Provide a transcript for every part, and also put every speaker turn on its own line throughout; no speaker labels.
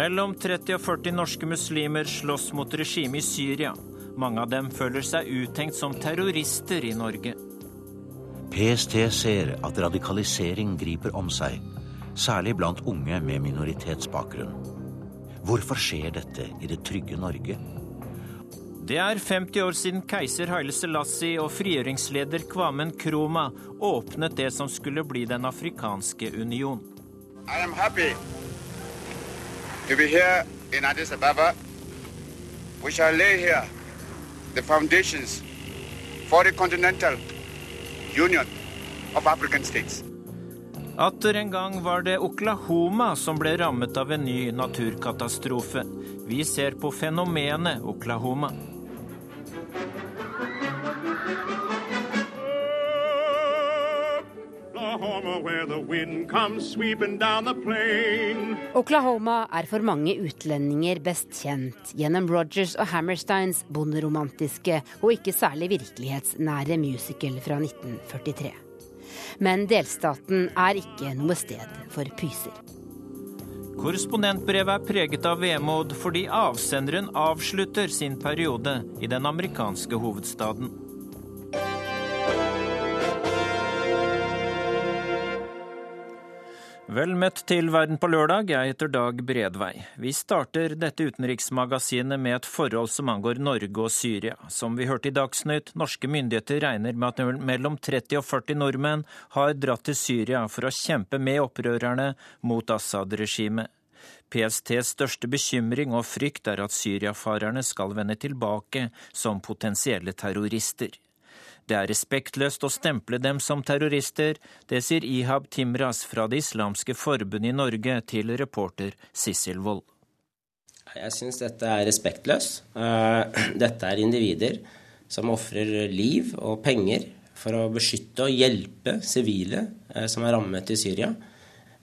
Mellom 30 og 40 norske muslimer slåss mot regimet i Syria. Mange av dem føler seg uttenkt som terrorister i Norge.
PST ser at radikalisering griper om seg, særlig blant unge med minoritetsbakgrunn. Hvorfor skjer dette i det trygge Norge?
Det er 50 år siden keiser Haile Selassie og frigjøringsleder Kwamen Kroma åpnet det som skulle bli Den afrikanske union.
I am happy be here in Addis Ababa. We shall lay here the foundations for the continental union of African states.
Atter en gang var det Oklahoma som ble rammet av en ny naturkatastrofe. Vi ser på fenomenet Oklahoma.
Oklahoma er for mange utlendinger best kjent gjennom Rogers og Hammersteins bonderomantiske og ikke særlig virkelighetsnære musical fra 1943. Men delstaten er ikke noe sted for pyser.
Korrespondentbrevet er preget av vemod fordi avsenderen avslutter sin periode i den amerikanske hovedstaden. Vel møtt til Verden på lørdag, jeg heter Dag Bredvei. Vi starter dette utenriksmagasinet med et forhold som angår Norge og Syria. Som vi hørte i Dagsnytt, norske myndigheter regner med at mellom 30 og 40 nordmenn har dratt til Syria for å kjempe med opprørerne mot Assad-regimet. PSTs største bekymring og frykt er at syriafarerne skal vende tilbake som potensielle terrorister. Det er respektløst å stemple dem som terrorister. Det sier Ihab Timras fra Det islamske forbundet i Norge til reporter Sissel Wold.
Jeg syns dette er respektløst. Eh, dette er individer som ofrer liv og penger for å beskytte og hjelpe sivile eh, som er rammet i Syria.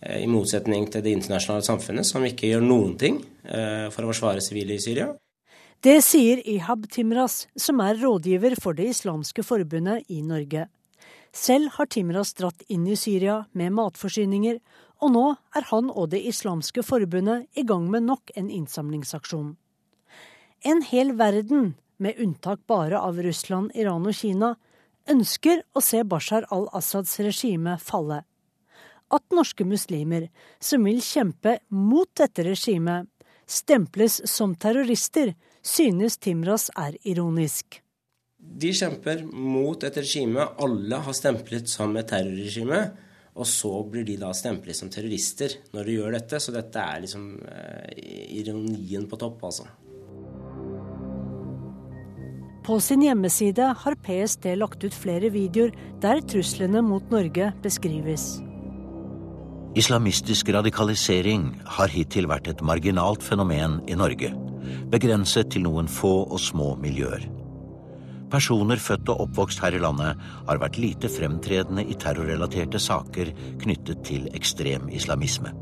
Eh, I motsetning til det internasjonale samfunnet, som ikke gjør noen ting for å forsvare sivile i Syria.
Det sier Ihab Timras, som er rådgiver for Det islamske forbundet i Norge. Selv har Timras dratt inn i Syria med matforsyninger, og nå er han og Det islamske forbundet i gang med nok en innsamlingsaksjon. En hel verden, med unntak bare av Russland, Iran og Kina, ønsker å se Bashar al-Assads regime falle. At norske muslimer, som vil kjempe mot dette regimet, stemples som terrorister, synes Timras er ironisk.
De kjemper mot et regime alle har stemplet som et terrorregime. Og så blir de da stemplet som terrorister når de gjør dette. Så dette er liksom eh, ironien på topp, altså.
På sin hjemmeside har PST lagt ut flere videoer der truslene mot Norge beskrives.
Islamistisk radikalisering har hittil vært et marginalt fenomen i Norge begrenset til noen få og små miljøer. Personer født og oppvokst her i landet har vært lite fremtredende i terrorrelaterte saker knyttet til ekstrem islamisme.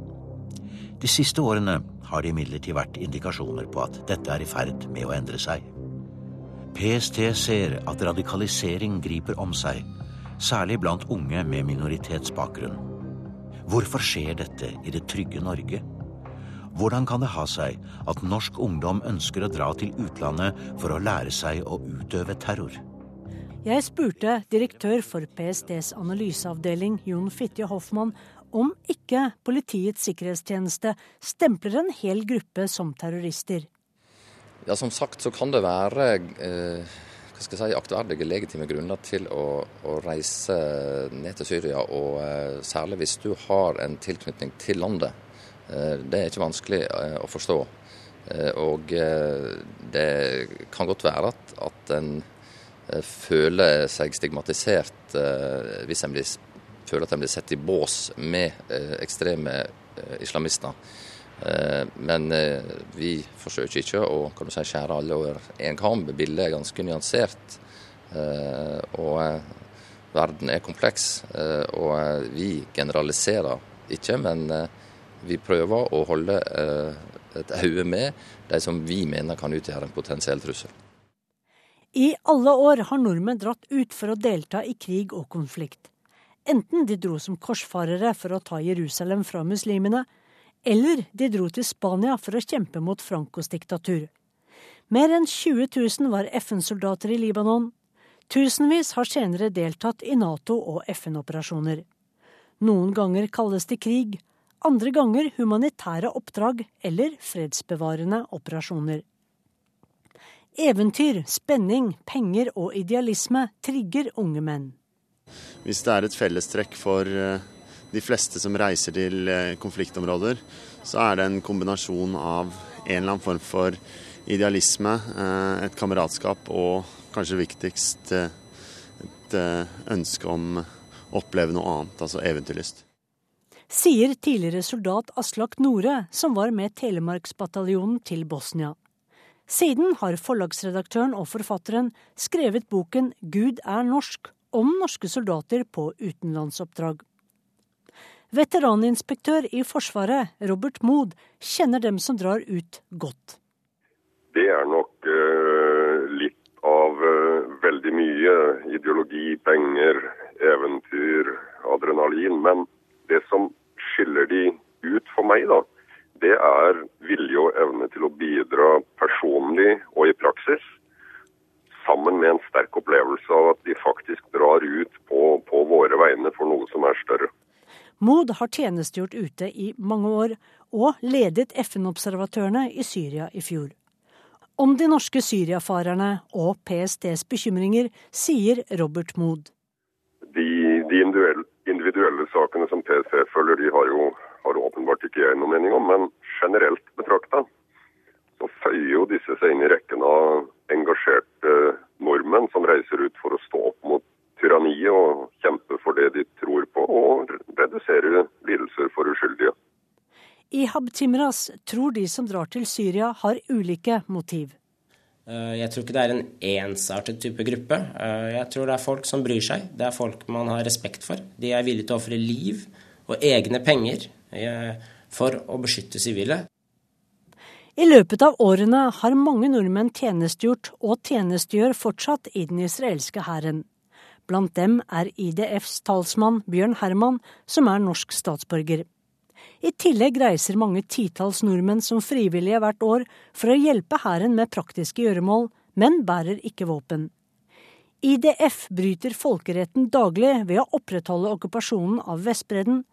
De siste årene har det imidlertid vært indikasjoner på at dette er i ferd med å endre seg. PST ser at radikalisering griper om seg, særlig blant unge med minoritetsbakgrunn. Hvorfor skjer dette i det trygge Norge? Hvordan kan det ha seg at norsk ungdom ønsker å dra til utlandet for å lære seg å utøve terror?
Jeg spurte direktør for PSTs analyseavdeling, Jon Fitje Hoffmann, om ikke Politiets sikkerhetstjeneste stempler en hel gruppe som terrorister.
Ja, Som sagt så kan det være eh, hva skal jeg si, aktverdige, legitime grunner til å, å, reise ned til Syria. Og eh, særlig hvis du har en tilknytning til landet. Eh, det er ikke vanskelig eh, å forstå. Eh, og det kan godt være at, at en føler seg stigmatisert hvis en blir, føler at en blir sett i bås med ekstreme islamister. Men vi forsøker ikke å si, skjære alle over én kam. Bildet er ganske nyansert. Og verden er kompleks. Og vi generaliserer ikke, men vi prøver å holde eh, et øye med de som vi mener kan utgjøre en potensiell trussel.
I alle år har nordmenn dratt ut for å delta i krig og konflikt. Enten de dro som korsfarere for å ta Jerusalem fra muslimene, eller de dro til Spania for å kjempe mot Francos diktatur. Mer enn 20 000 var FN-soldater i Libanon. Tusenvis har senere deltatt i Nato- og FN-operasjoner. Noen ganger kalles det krig, andre ganger humanitære oppdrag eller fredsbevarende operasjoner. Eventyr, spenning, penger og idealisme trigger unge menn.
Hvis det er et fellestrekk for eh, de fleste som reiser til eh, konfliktområder, så er det en kombinasjon av en eller annen form for idealisme, eh, et kameratskap og kanskje viktigst et ønske om å oppleve noe annet, altså eventyrlyst.
Sier tidligere soldat Aslak Nore, som var med Telemarksbataljonen til Bosnia. Siden har forlagsredaktøren og forfatteren skrevet boken Gud er norsk om norske soldater på utenlandsoppdrag. Veteraninspektør i Forsvaret, Robert Mood, kjenner dem som drar ut godt.
Det er nok uh, litt av uh, veldig mye ideologi, penger, eventyr, adrenalin. Men det som skiller de ut for meg, da, det er vilje og evne til å bidra personlig og i praksis. Sammen med en sterk opplevelse av at de faktisk drar ut på, på våre vegne for noe som er større.
Mod har tjenestegjort ute i mange år, og ledet FN-observatørene i Syria i fjor. Om de norske syriafarerne og PSTs bekymringer sier Robert Mood.
De, de individuelle sakene som PST følger, de har jo har åpenbart ikke jeg noe mening om. Men generelt betrakta så føyer jo disse seg inn i rekken av engasjerte nordmenn som reiser ut for å stå opp mot tyranniet og kjempe for det de tror på, og redusere lidelser for uskyldige.
I Habtimras tror de som drar til Syria har ulike motiv.
Eh, jeg tror ikke det er en ensartet type gruppe. Eh, jeg tror det er folk som bryr seg. Det er folk man har respekt for. De er villige til å ofre liv og egne penger eh, for å beskytte sivile.
I løpet av årene har mange nordmenn tjenestegjort og tjenestegjør fortsatt i den israelske hæren. Blant dem er IDFs talsmann Bjørn Herman, som er norsk statsborger. I tillegg reiser mange titalls nordmenn som frivillige hvert år for å hjelpe hæren med praktiske gjøremål, men bærer ikke våpen. IDF bryter folkeretten daglig ved å opprettholde okkupasjonen av Vestbredden,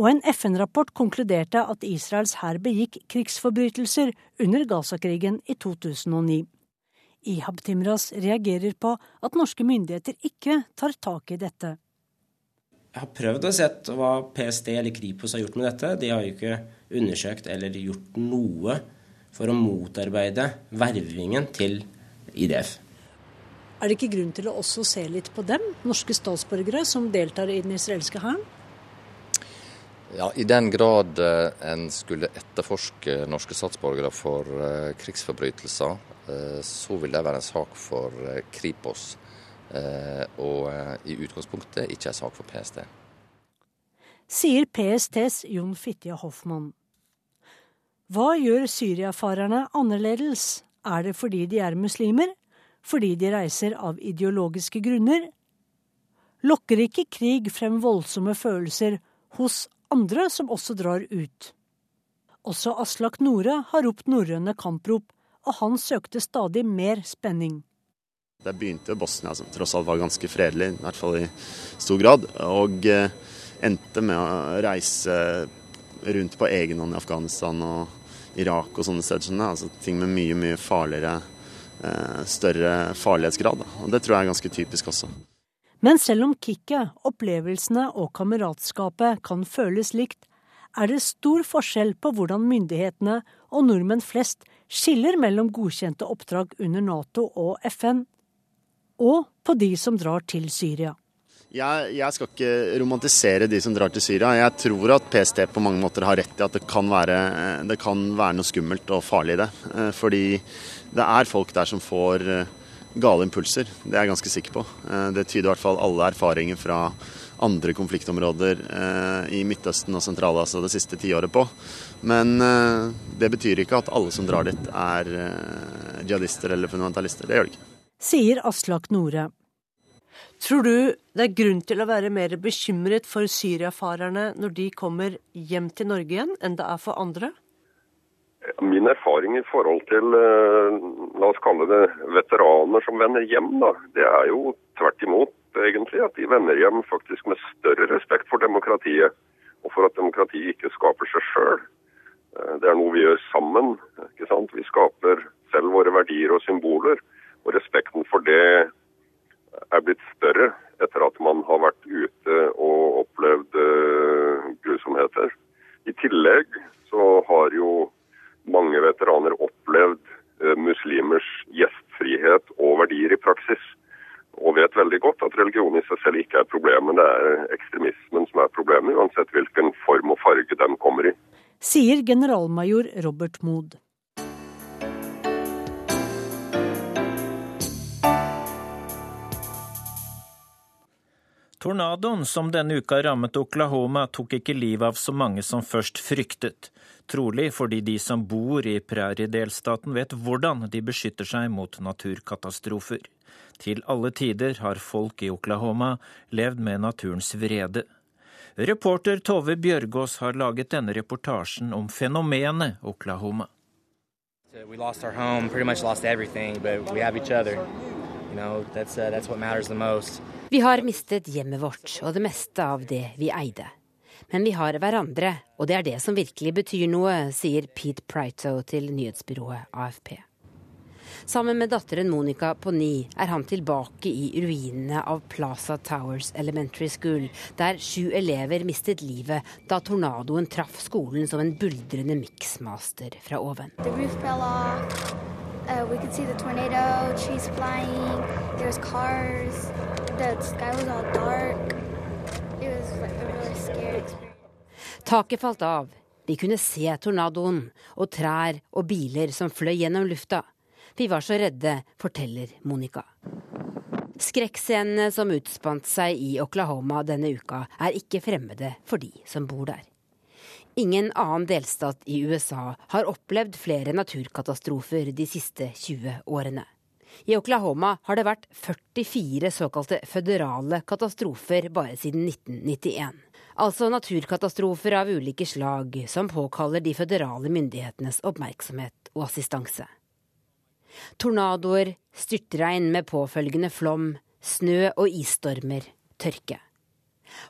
og en FN-rapport konkluderte at Israels hær begikk krigsforbrytelser under Gaza-krigen i 2009. Ihab Timras reagerer på at norske myndigheter ikke tar tak i dette.
Jeg har prøvd å se hva PST eller Kripos har gjort med dette. De har jo ikke undersøkt eller gjort noe for å motarbeide vervingen til IDF.
Er det ikke grunn til å også se litt på dem, norske statsborgere som deltar i den israelske hæren?
Ja, I den grad eh, en skulle etterforske norske statsborgere for eh, krigsforbrytelser, Eh, så vil det være en sak for Kripos. Eh, og i utgangspunktet ikke er sak for PST.
Sier PSTs Jon Fitja Hoffmann. Hva gjør syriafarerne annerledes? Er det fordi de er muslimer? Fordi de reiser av ideologiske grunner? Lokker ikke krig frem voldsomme følelser hos andre som også drar ut? Også Aslak Nore har ropt norrøne kamprop og han søkte stadig mer spenning.
Det begynte jo Bosnia, som tross alt var ganske fredelig, i hvert fall i stor grad. Og eh, endte med å reise rundt på egen hånd i Afghanistan og Irak og sånne steder. Altså ting med mye, mye farligere, eh, større farlighetsgrad. Og det tror jeg er ganske typisk også.
Men selv om kicket, opplevelsene og kameratskapet kan føles likt, er det stor forskjell på hvordan myndighetene og nordmenn flest skiller mellom godkjente oppdrag under Nato og FN, og på de som drar til Syria.
Jeg, jeg, skal ikke romantisere de som drar til Syria. Jeg tror at PST på mange måter har rett i at det kan være, det kan være noe skummelt og farlig i det. Eh, fordi det er folk der som får eh, gale impulser. Det er jeg ganske sikker på. Eh, det tyder i hvert fall alle erfaringer fra andre konfliktområder i Midtøsten og Sentral-Asia det siste tiåret på. Men det betyr ikke at alle som drar dit, er jihadister eller fundamentalister. Det gjør det ikke.
Sier Aslak Nore. Tror du det er grunn til å være mer bekymret for syriafarerne når de kommer hjem til Norge igjen, enn det er for andre?
Min erfaring i forhold til eh, la oss kalle det veteraner som vender hjem, da, det er jo tvert imot egentlig at de vender hjem faktisk med større respekt for demokratiet, og for at demokratiet ikke skaper seg sjøl. Eh, det er noe vi gjør sammen. ikke sant? Vi skaper selv våre verdier og symboler. Og respekten for det er blitt større etter at man har vært ute og opplevd uh, grusomheter. I tillegg så har jo mange veteraner opplevd uh, muslimers gjestfrihet og verdier i praksis. Og vet veldig godt at religion i seg selv ikke er problemet, det er ekstremismen som er problemet, uansett hvilken form og farge den kommer i.
Sier generalmajor Robert Mood.
Tornadoen som denne uka rammet Oklahoma, tok ikke livet av så mange som først fryktet. Trolig fordi de som bor i præriedelstaten vet hvordan de beskytter seg mot naturkatastrofer. Til alle tider har folk i Oklahoma levd med naturens vrede. Reporter Tove Bjørgaas har laget denne reportasjen om fenomenet Oklahoma.
We lost our home, pretty much lost everything, but we have each other. You know, that's, uh, that's.
Vi har mistet hjemmet vårt og det meste av det vi eide. Men vi har hverandre, og det er det som virkelig betyr noe, sier Pete Prito til nyhetsbyrået AFP. Sammen med datteren Monica på ni er han tilbake i ruinene av Plaza Towers Elementary School, der sju elever mistet livet da tornadoen traff skolen som en buldrende miksmaster fra oven. Uh, we could see the tornado, trees flying, there was cars, Taket falt av. Vi kunne se tornadoen og trær og biler som fløy gjennom lufta. Vi var så redde, forteller Monica. Skrekkscenene som utspant seg i Oklahoma denne uka, er ikke fremmede for de som bor der. Ingen annen delstat i USA har opplevd flere naturkatastrofer de siste 20 årene. I Oklahoma har det vært 44 såkalte føderale katastrofer bare siden 1991. Altså naturkatastrofer av ulike slag som påkaller de føderale myndighetenes oppmerksomhet og assistanse. Tornadoer, styrtregn med påfølgende flom, snø og isstormer, tørke.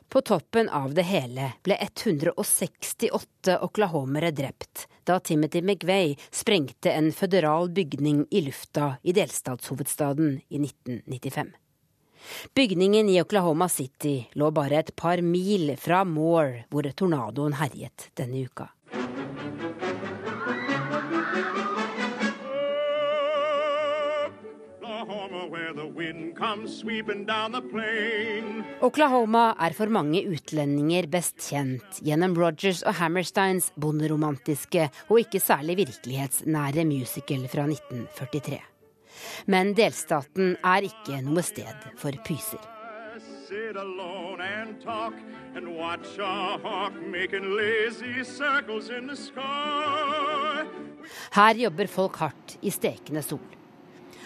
På toppen av det hele ble 168 oklahomere drept da Timothy McVeigh sprengte en føderal bygning i lufta i delstatshovedstaden i 1995. Bygningen i Oklahoma City lå bare et par mil fra Moore, hvor tornadoen herjet denne uka. Oklahoma er for mange utlendinger best kjent gjennom Rogers og Hammersteins bonderomantiske og ikke særlig virkelighetsnære musical fra 1943. Men delstaten er ikke noe sted for pyser. Her jobber folk hardt i stekende sol.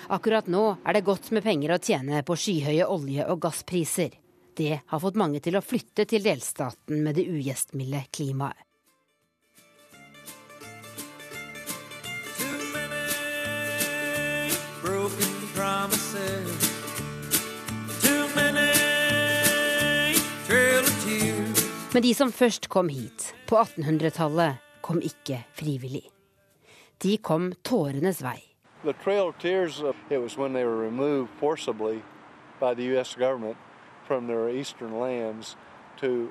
Akkurat nå er det godt med penger å tjene på skyhøye olje- og gasspriser. Det har fått mange til å flytte til delstaten med det ugjestmilde klimaet. Men de som først kom hit, på 1800-tallet, kom ikke frivillig. De kom tårenes vei. The Trail of Tears, uh, it was when they were removed forcibly by the U.S. government from their eastern lands to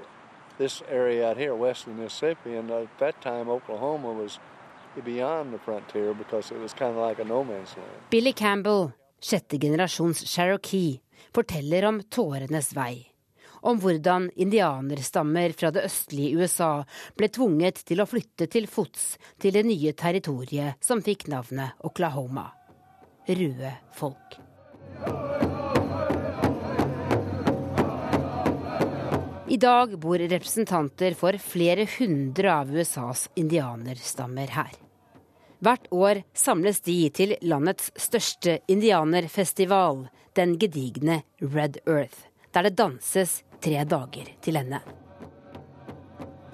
this area out here, west of Mississippi. And at that time, Oklahoma was beyond the frontier because it was kind of like a no man's land. Billy Campbell, sjette generasjons Cherokee, forteller om tårenes vei om hvordan indianerstammer fra det østlige USA ble tvunget til å flytte til fots til det nye territoriet som fikk navnet Oklahoma. Røde folk. I dag bor representanter for flere hundre av USAs indianerstammer her. Hvert år samles de til landets største indianerfestival, den gedigne Red Earth, der det danses tre dager til ende.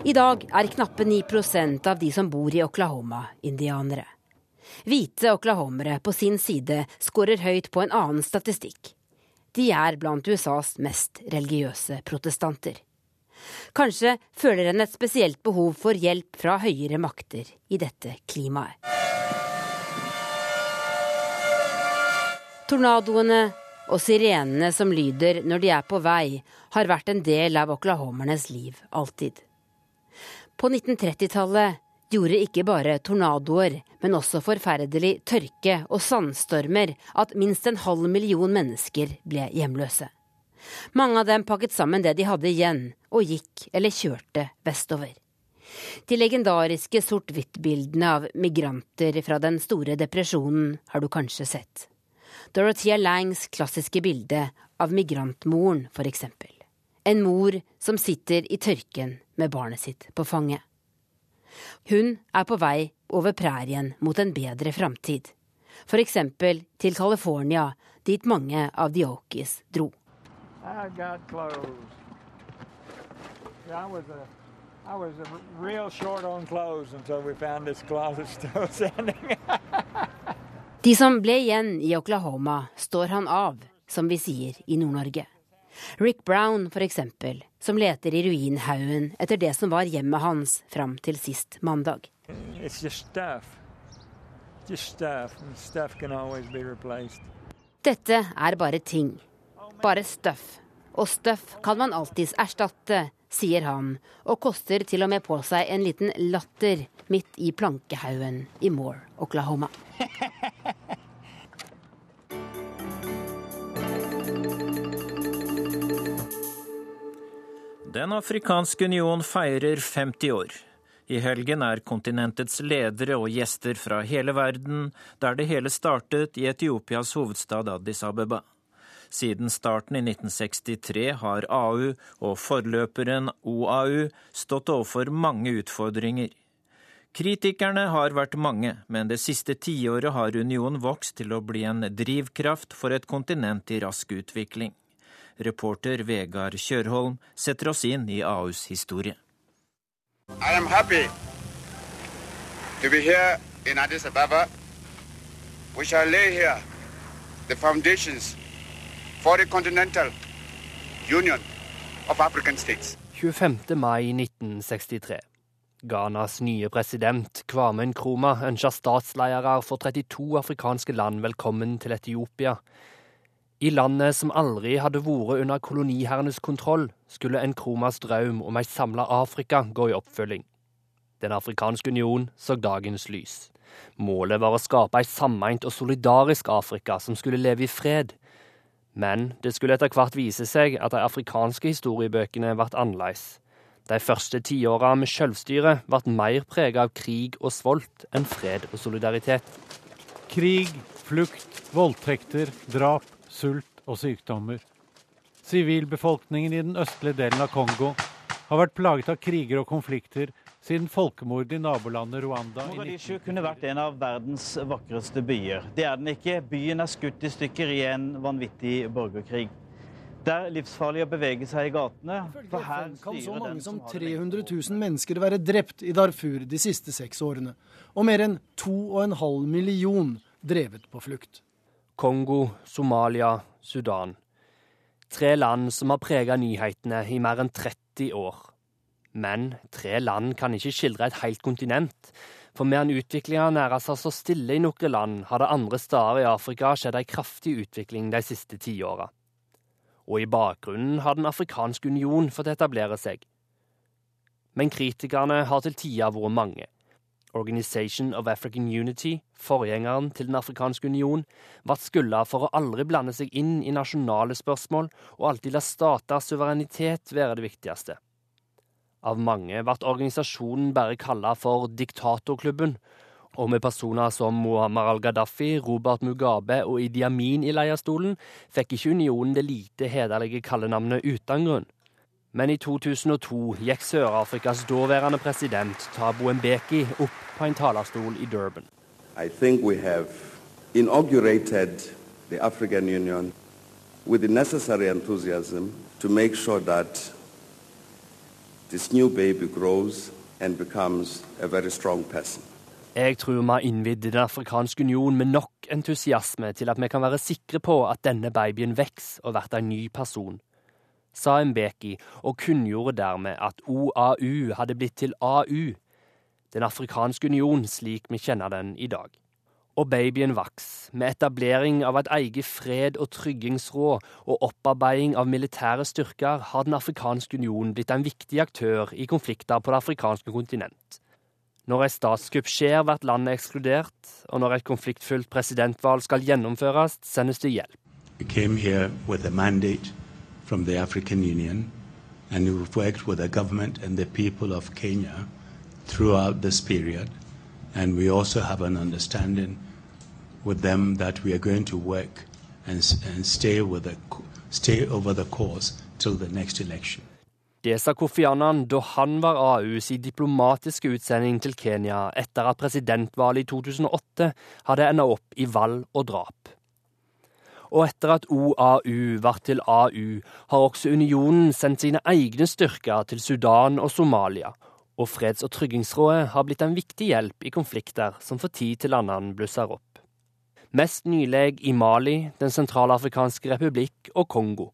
I dag er knappe 9% av de som bor i Oklahoma, indianere. Hvite oklahomere på sin side skårer høyt på en annen statistikk. De er blant USAs mest religiøse protestanter. Kanskje føler en et spesielt behov for hjelp fra høyere makter i dette klimaet. Tornadoene og sirenene som lyder når de er på vei, har vært en del av oklahomernes liv alltid. På 1930-tallet gjorde ikke bare tornadoer, men også forferdelig tørke og sandstormer at minst en halv million mennesker ble hjemløse. Mange av dem pakket sammen det de hadde igjen, og gikk eller kjørte vestover. De legendariske sort-hvitt-bildene av migranter fra den store depresjonen har du kanskje sett. Dorothea Langs klassiske bilde av migrantmoren, f.eks. En mor som sitter i tørken med barnet sitt på fanget. Hun er på vei over prærien mot en bedre framtid. F.eks. til California, dit mange av de Okies dro. I got clothes.
I was a, I was real short on clothes.
De som ble igjen i Oklahoma, står han av, som vi sier i Nord-Norge. Rick Brown, for eksempel, som leter i ruinhaugen etter det som var hjemmet hans fram til sist mandag. Dette er bare ting. Bare støff. Og støff kan man alltids erstatte, sier han, og koster til og med på seg en liten latter midt i plankehaugen i Moore, Oklahoma.
Den afrikanske union feirer 50 år. I helgen er kontinentets ledere og gjester fra hele verden, der det hele startet i Etiopias hovedstad Addis Abeba. Siden starten i 1963 har AU og forløperen OAU stått overfor mange utfordringer. Kritikerne har vært mange, men det siste tiåret har unionen vokst til å bli en drivkraft for et kontinent i rask utvikling. Reporter Vegard Kjørholm setter oss inn i AUs historie.
I am happy to be here in Addis Ababa. We shall lay here the foundations for a continental union of African states.
25. mai 1963. Ghanas nye president Kwame Nkruma ønsker statsledere for 32 afrikanske land velkommen til Etiopia. I landet som aldri hadde vært under koloniherrenes kontroll, skulle Nkromas drøm om ei samla Afrika gå i oppfølging. Den afrikanske union så dagens lys. Målet var å skape ei sammeint og solidarisk Afrika som skulle leve i fred. Men det skulle etter hvert vise seg at de afrikanske historiebøkene ble annerledes. De første tiåra med selvstyre ble mer prega av krig og svolt enn fred og solidaritet.
Krig, flukt, voldtekter, drap, sult og sykdommer. Sivilbefolkningen i den østlige delen av Kongo har vært plaget av kriger og konflikter siden folkemordet i nabolandet Rwanda
Mogadishu kunne vært en av verdens vakreste byer. Det er den ikke. Byen er skutt i stykker i en vanvittig borgerkrig. Det er livsfarlig å bevege seg i gatene.
For her kan så mange som 300 000 mennesker være drept i Darfur de siste seks årene. Og mer enn 2,5 million drevet på flukt.
Kongo, Somalia, Sudan. Tre land som har prega nyhetene i mer enn 30 år. Men tre land kan ikke skildre et helt kontinent. For medan utviklinga nærer seg så stille i noen land, har det andre steder i Afrika skjedd ei kraftig utvikling de siste tiåra. Og i bakgrunnen har Den afrikanske union fått etablere seg. Men kritikerne har til tider vært mange. Organization of African Unity, forgjengeren til Den afrikanske union, ble skylda for å aldri blande seg inn i nasjonale spørsmål og alltid la staters suverenitet være det viktigste. Av mange ble organisasjonen bare kalla for diktatorklubben, og med personer som Muammar al-Gaddafi, Robert Mugabe og Idi Amin i leierstolen, fikk ikke unionen det lite hederlige kallenavnet uten grunn. Men i 2002 gikk Sør-Afrikas daværende president Thabo Mbeki opp på en talerstol i Durban.
I think we have inaugurated the African Union with the necessary enthusiasm to make sure that this new baby grows and becomes a very strong person.
Jeg tror vi har innvidd Den afrikanske union med nok entusiasme til at vi kan være sikre på at denne babyen vokser og blir en ny person, sa Mbeki og kunngjorde dermed at OAU hadde blitt til AU, Den afrikanske union slik vi kjenner den i dag. Og babyen vaks, med etablering av et eget fred- og tryggingsråd og opparbeiding av militære styrker har Den afrikanske union blitt en viktig aktør i konflikter på det afrikanske kontinent. Når et statskupp skjer, blir landet ekskludert, og når et konfliktfullt presidentvalg skal gjennomføres, sendes det hjelp.
We came here with a mandate from the African Union, and we've worked with the government and the people of Kenya throughout this period. And we also have an understanding with them that we are going to work and, and stay, with the, stay over the course till the next election.
Det sa Kofi Annan da han var AUs i diplomatiske utsending til Kenya etter at presidentvalget i 2008 hadde enda opp i valg og drap. Og etter at OAU ble til AU, har også unionen sendt sine egne styrker til Sudan og Somalia, og Freds- og tryggingsrådet har blitt en viktig hjelp i konflikter som for tid til annen blusser opp. Mest nylig i Mali, Den sentralafrikanske republikk og Kongo.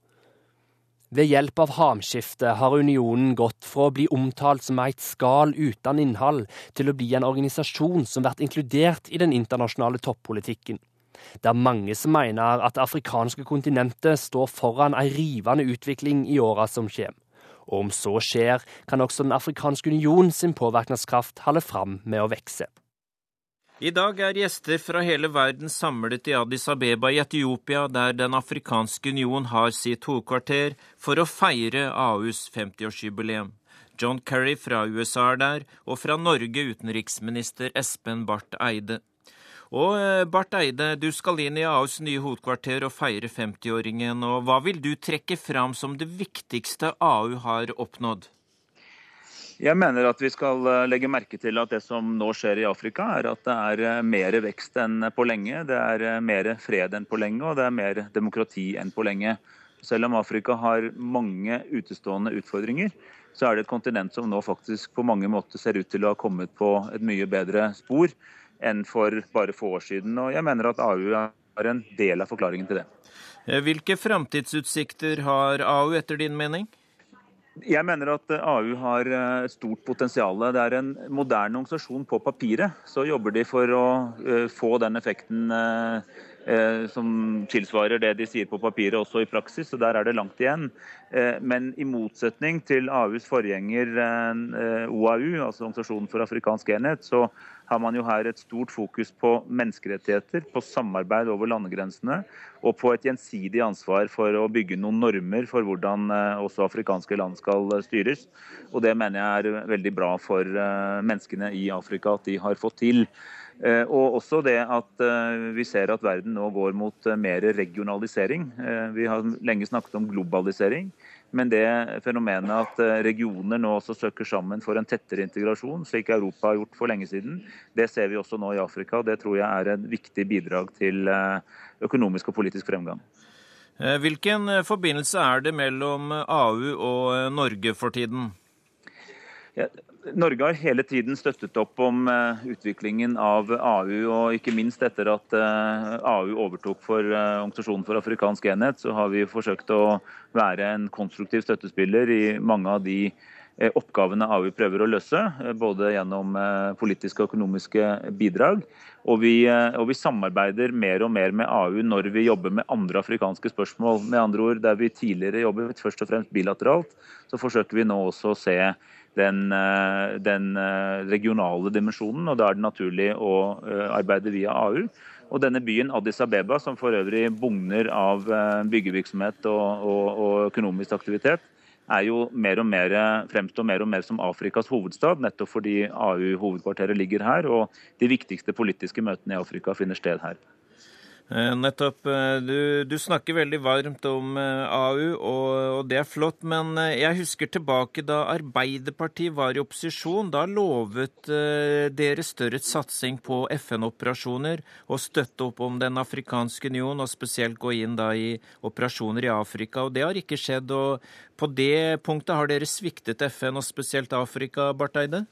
Ved hjelp av hamskifte har unionen gått fra å bli omtalt som et skall uten innhold, til å bli en organisasjon som blir inkludert i den internasjonale toppolitikken. Det er mange som mener at det afrikanske kontinentet står foran en rivende utvikling i åra som kommer. Og om så skjer, kan også Den afrikanske union sin påvirkningskraft holde fram med å vokse.
I dag er gjester fra hele verden samlet i Addis Abeba i Etiopia, der Den afrikanske union har sitt hovedkvarter, for å feire AUs 50-årsjubileum. John Kerry fra USA er der, og fra Norge utenriksminister Espen Barth Eide. Og Barth Eide, du skal inn i AUs nye hovedkvarter og feire 50-åringen. og Hva vil du trekke fram som det viktigste AU har oppnådd?
Jeg mener at vi skal legge merke til at det som nå skjer i Afrika, er at det er mer vekst enn på lenge. Det er mer fred enn på lenge, og det er mer demokrati enn på lenge. Selv om Afrika har mange utestående utfordringer, så er det et kontinent som nå faktisk på mange måter ser ut til å ha kommet på et mye bedre spor enn for bare få år siden. Og jeg mener at AU er en del av forklaringen til det.
Hvilke framtidsutsikter har AU etter din mening?
Jeg mener at AU har stort potensial. Det er en moderne organisasjon på papiret. Så jobber de for å få den effekten som tilsvarer det de sier på papiret, også i praksis. Så der er det langt igjen. Men i motsetning til AUs forgjenger OAU, altså Organisasjonen for afrikansk enhet, så har man jo her et stort fokus på menneskerettigheter, på samarbeid over landegrensene og på et gjensidig ansvar for å bygge noen normer for hvordan også afrikanske land skal styres. Og Det mener jeg er veldig bra for menneskene i Afrika at de har fått til. Og også det at vi ser at verden nå går mot mer regionalisering. Vi har lenge snakket om globalisering. Men det fenomenet at regioner nå også søker sammen for en tettere integrasjon, slik Europa har gjort for lenge siden, det ser vi også nå i Afrika. og Det tror jeg er et viktig bidrag til økonomisk og politisk fremgang.
Hvilken forbindelse er det mellom AU og Norge for tiden?
Ja, Norge har hele tiden støttet opp om utviklingen av AU, og ikke minst etter at AU overtok for Organisasjonen for afrikansk enhet, så har vi forsøkt å være en konstruktiv støttespiller i mange av de oppgavene AU prøver å løse, både gjennom politiske og økonomiske bidrag. Og vi, og vi, samarbeider mer og mer med AU når vi jobber med andre afrikanske spørsmål. Med andre ord, Der vi tidligere jobbet først og fremst bilateralt, så forsøker vi nå også å se den, den, regionale dimensjonen, og da er det naturlig å arbeide via AU. Og denne byen Addis Abeba, som for øvrig bugner av byggevirksomhet og, og, og økonomisk aktivitet, er jo mer og mer, fremstår mer og mer som Afrikas hovedstad, nettopp fordi AU-hovedkvarteret ligger her, og de viktigste politiske møtene i Afrika finner sted her.
Eh, nettopp. Eh, du, du, snakker veldig varmt om eh, AU, og, og, det er flott. Men jeg husker tilbake da Arbeiderpartiet var i opposisjon. Da lovet dere større satsing på FN-operasjoner og støtte opp om Den afrikanske union, og spesielt gå inn da i operasjoner i Afrika. Og det har ikke skjedd. Og på det punktet har dere sviktet FN, og spesielt Afrika, Barth Eide?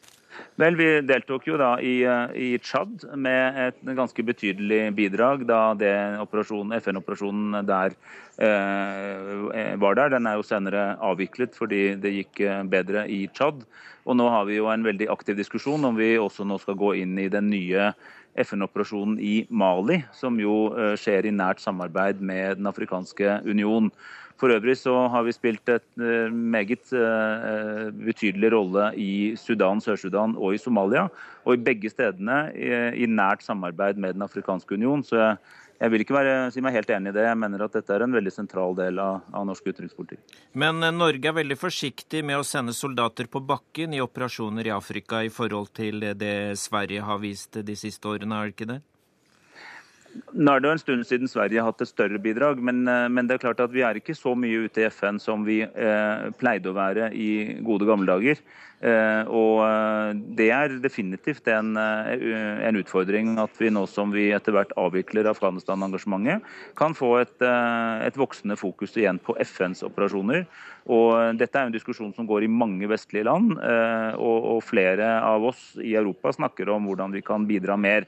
Vel, Vi deltok jo da i, eh, i Tsjad med et ganske betydelig bidrag da FN-operasjonen der eh, var der. Den er jo senere avviklet fordi det gikk eh, bedre i Tsjad. Og nå har vi jo en veldig aktiv diskusjon om vi også nå skal gå inn i den nye FN-operasjonen i Mali, som jo eh, skjer i nært samarbeid med Den afrikanske union. For øvrig så har vi spilt et eh, meget eh, betydelig rolle i Sudan, Sør-Sudan og i Somalia. Og i begge stedene i nært samarbeid med Den afrikanske union. Så jeg, jeg vil ikke være, si meg helt enig i det. Jeg mener at dette er en veldig sentral del av, av norsk utenrikspolitikk.
Men eh, Norge er veldig forsiktig med å sende soldater på bakken i operasjoner i Afrika i forhold til det Sverige har vist de siste årene, er det ikke det?
Nå er det en stund siden Sverige har hatt et større bidrag, men, eh, men, det er klart at vi er ikke så mye ute i FN som vi eh, pleide å være i gode gamle dager. Eh, og eh, det er definitivt en, eh, en, utfordring at vi nå som vi etter hvert avvikler Afghanistan-engasjementet, kan få et, et, voksende fokus igjen på FNs operasjoner. Og dette er en diskusjon som går i mange vestlige land, og, og flere av oss i Europa snakker om hvordan vi kan bidra mer.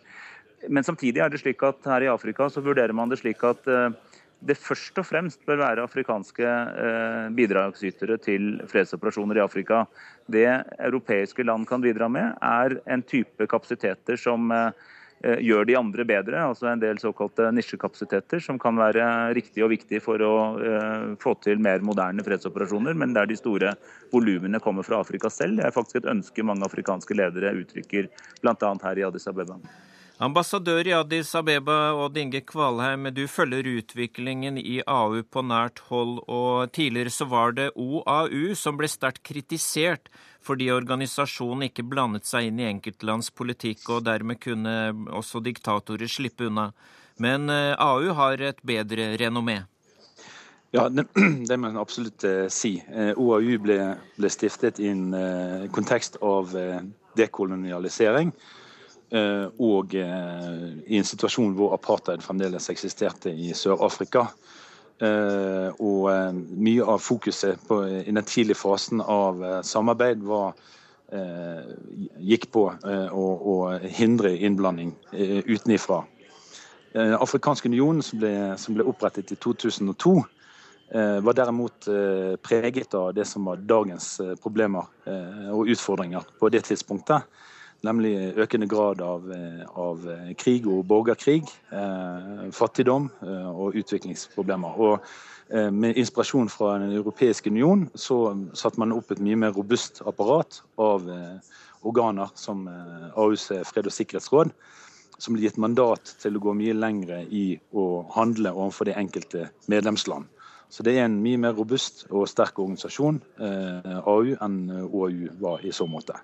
Men samtidig er det slik at her i Afrika så vurderer man det slik at eh, det først og fremst bør være afrikanske eh, bidragsytere til fredsoperasjoner i Afrika. Det europeiske land kan bidra med, er en type kapasiteter som eh, gjør de andre bedre, altså en del såkalte nisjekapasiteter som kan være riktig og viktig for å få til mer moderne fredsoperasjoner, men der de store volumene kommer fra Afrika selv. Det er faktisk et ønske mange afrikanske ledere uttrykker, bl.a. her i Addis Abeba.
Ambassadør i Addis Abeba Odd Inge Kvalheim, du følger utviklingen i AU på nært hold. og Tidligere så var det OAU som ble sterkt kritisert fordi organisasjonen ikke blandet seg inn i enkeltlands politikk, og dermed kunne også diktatorer slippe unna. Men eh, AU har et bedre renommé.
Ja, det, det må jeg absolutt eh, si. Eh, OAU ble, ble stiftet i en kontekst av dekolonialisering. Eh, og eh, i en situasjon hvor apartheid fremdeles eksisterte i Sør-Afrika. Eh, og mye av fokuset på, i den tidlige fasen av samarbeid var, gikk på å, å hindre innblanding utenifra. Den afrikanske unionen, som ble, som ble opprettet i 2002, var derimot preget av det som var dagens problemer og utfordringer på det tidspunktet nemlig økende grad av, eh, av eh, krig og borgerkrig, eh, fattigdom og utviklingsproblemer. Og med inspirasjon fra Den europeiske union så satte man opp et mye mer robust apparat av organer som AUs fred- og sikkerhetsråd, som ble gitt mandat til å gå mye lengre i å handle overfor det enkelte medlemsland. Så det er en mye mer robust og sterk organisasjon, AU, enn OAU var i så måte.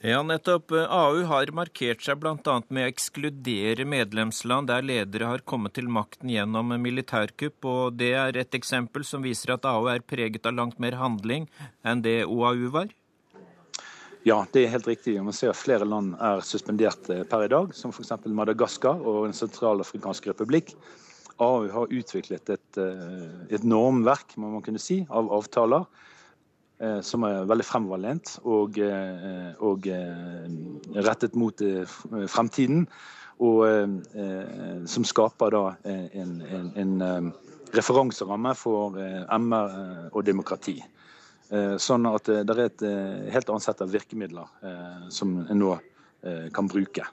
Ja, nettopp. AU har markert seg bl.a. med å ekskludere medlemsland der ledere har kommet til makten gjennom militærkupp, og det er et eksempel som viser at AU er preget av langt mer handling enn det OAU var?
Ja, det er helt riktig. Man ser at flere land er suspendert eh, per i dag, som f.eks. Madagaskar og Den sentralafrikanske republikk. AU har utviklet et, eh, et normverk må man kunne si, av avtaler som er veldig fremoverlent og, eh, og eh, rettet mot fremtiden. Og som skaper da en, en, en referanseramme for MR og demokrati. Sånn at det er et helt annet sett av virkemidler som en nå kan bruke.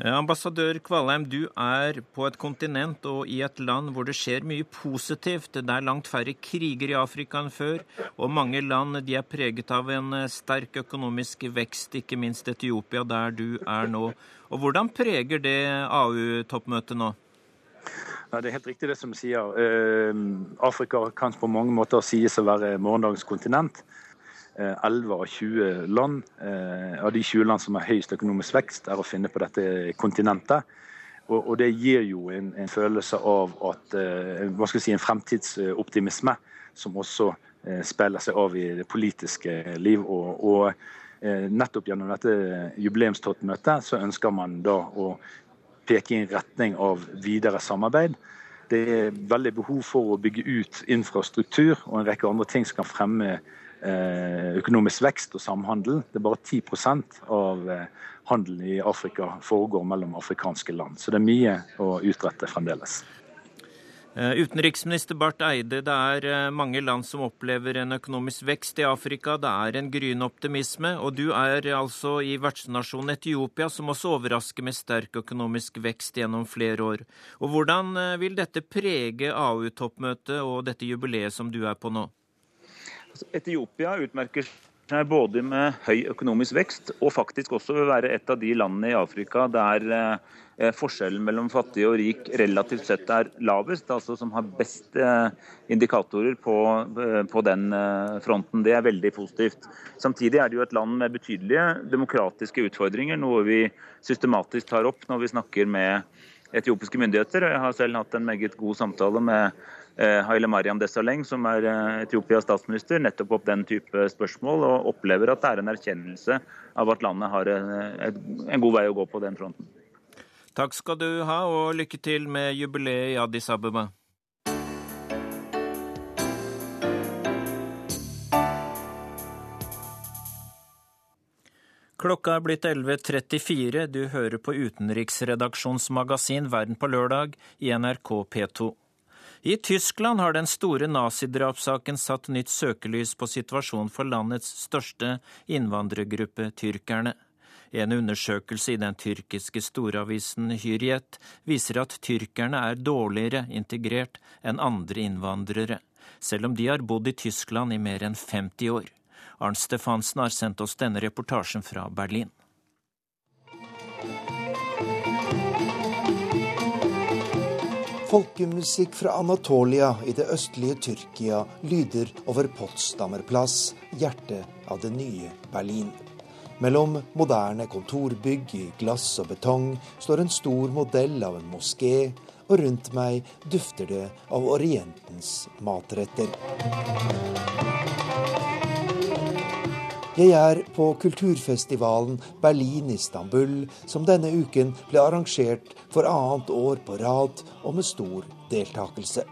Eh, ambassadør Kvalheim, du er på et kontinent og i et land hvor det skjer mye positivt. Det er langt færre kriger i Afrika enn før, og mange land de er preget av en eh, sterk økonomisk vekst, ikke minst Etiopia, der du er nå. Og Hvordan preger det AU-toppmøtet nå?
Ja, det er helt riktig det som sier. Eh, Afrika kan på mange måter sies å være morgendagens kontinent. 11 av 20 land. Eh, av de 20 land som har høyest økonomisk vekst, er å finne på dette kontinentet. Og, det gir jo en, en følelse av at, hva skal si, en fremtidsoptimisme som også spiller seg av i det politiske liv. og, og Nettopp gjennom dette jubileumstoppmøtet så ønsker man da å peke i en retning av videre samarbeid. Det er veldig behov for å bygge ut infrastruktur og en rekke andre ting som kan fremme eh, økonomisk vekst og samhandel. Det er bare 10% av eh, handelen i Afrika foregår mellom afrikanske land. Så det er mye å utrette fremdeles.
Eh, utenriksminister Barth Eide, det er eh, mange land som opplever en økonomisk vekst i Afrika. Det er en gryende optimisme. Og du er altså i vertsnasjonen Etiopia, som også overrasker med sterk økonomisk vekst gjennom flere år. Og Hvordan eh, vil dette prege AU-toppmøtet og dette jubileet som du er på nå?
Etiopia utmerker seg både med høy økonomisk vekst og faktisk også vil være et av de landene i Afrika der Eh, forskjellen mellom fattig og rik relativt sett er lavest, altså som har best eh, indikatorer på, eh, på, den fronten. Det er veldig positivt. Samtidig er det jo et land med betydelige demokratiske utfordringer, noe vi systematisk tar opp når vi snakker med etiopiske myndigheter. Jeg har selv hatt en meget god samtale med Haile Mariam Desaleng, som er Etiopias statsminister, nettopp opp den type spørsmål, og opplever at det er en erkjennelse av at landet har en god vei å gå på den fronten.
Takk skal du ha, og lykke til med jubileet i Addis Abeba. Klokka er blitt 11.34. Du hører på utenriksredaksjonsmagasin Verden på lørdag i NRK P2. I Tyskland har den store nazidrapssaken satt nytt søkelys på situasjonen for landets største innvandrergruppe, tyrkerne. En undersøkelse i den tyrkiske storavisen Hyriet viser at tyrkerne er dårligere integrert enn andre innvandrere, selv om de har bodd i Tyskland i mer enn 50 år. Arnt Stefansen har sendt oss denne reportasjen fra Berlin.
Folkemusikk fra Anatolia i det østlige Tyrkia lyder over Potsdamer plass, hjertet av det nye Berlin. Mellom moderne kontorbygg i glass og betong står en stor modell av en moské, og rundt meg dufter det av Orientens matretter. Jeg er på kulturfestivalen Berlin-Istanbul, som denne uken ble arrangert for annet år på rad og med stor deltakelse.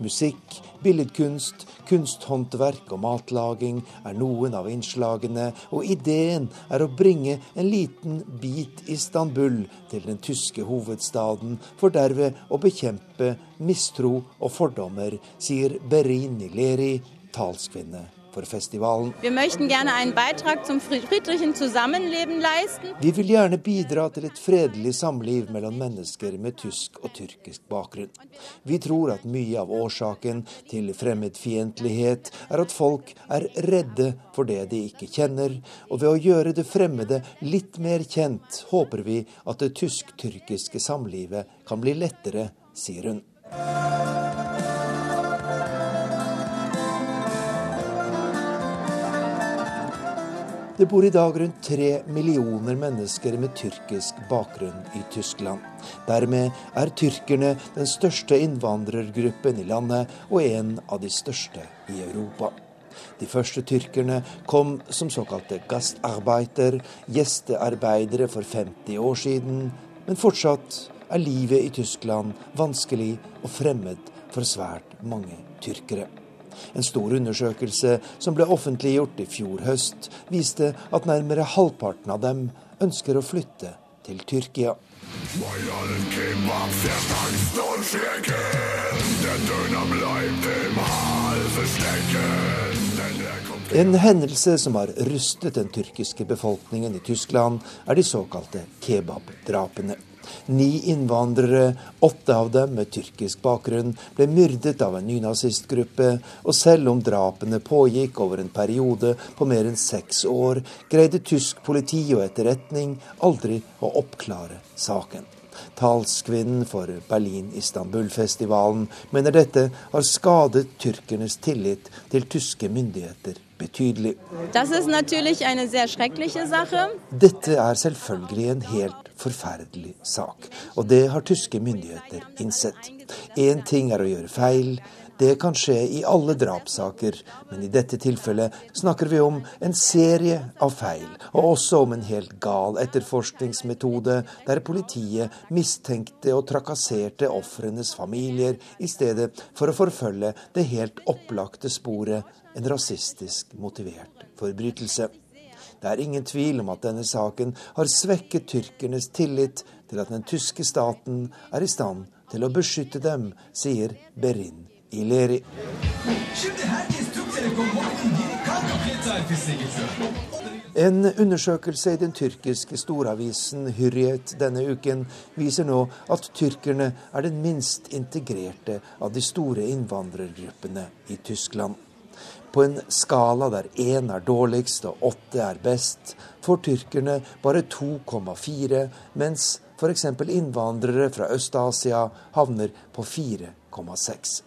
Musikk, billedkunst, kunsthåndverk og matlaging er noen av innslagene, og ideen er å bringe en liten bit Istanbul til den tyske hovedstaden, for derved å bekjempe mistro og fordommer, sier Berini Leri, talskvinne for. Vi vil gjerne bidra til et fredelig samliv mellom mennesker med tysk og tyrkisk bakgrunn. Vi tror at mye av årsaken til fremmedfiendtlighet er at folk er redde for det de ikke kjenner, og ved å gjøre det fremmede litt mer kjent, håper vi at det tysk-tyrkiske samlivet kan bli lettere, sier hun. Det bor i dag rundt tre millioner mennesker med tyrkisk bakgrunn i Tyskland. Dermed er tyrkerne den største innvandrergruppen i landet, og en av de største i Europa. De første tyrkerne kom som såkalte gastarbeiter, gjestearbeidere for 50 år siden, men fortsatt er livet i Tyskland vanskelig og fremmed for svært mange tyrkere. En stor undersøkelse som ble offentliggjort i fjor høst, viste at nærmere halvparten av dem ønsker å flytte til Tyrkia. En hendelse som har rystet den tyrkiske befolkningen i Tyskland, er de såkalte kebabdrapene. Ni innvandrere, åtte av dem med tyrkisk bakgrunn, ble myrdet av en nynazistgruppe, og selv om drapene pågikk over en periode på mer enn seks år, greide tysk politi og etterretning aldri å oppklare saken. Talskvinnen for Berlin-Istanbul-festivalen mener dette har skadet tyrkernes tillit til tyske myndigheter betydelig.
Dette er selvfølgelig en helt
forferdelig sak, og det har tyske myndigheter innsett. Én ting er å gjøre feil, det kan skje i alle drapssaker, men i dette tilfellet snakker vi om en serie av feil, og også om en helt gal etterforskningsmetode der politiet mistenkte og trakasserte ofrenes familier i stedet for å forfølge det helt opplagte sporet en rasistisk motivert forbrytelse. Det er ingen tvil om at denne saken har svekket tyrkernes tillit til at den tyske staten er i stand til å beskytte dem, sier Berin ileri. En undersøkelse i den tyrkiske storavisen Hyrriyet denne uken viser nå at tyrkerne er den minst integrerte av de store innvandrergruppene i Tyskland. På en skala der én er dårligst og åtte er best, får tyrkerne bare 2,4, mens f.eks. innvandrere fra Øst-Asia havner på 4,6.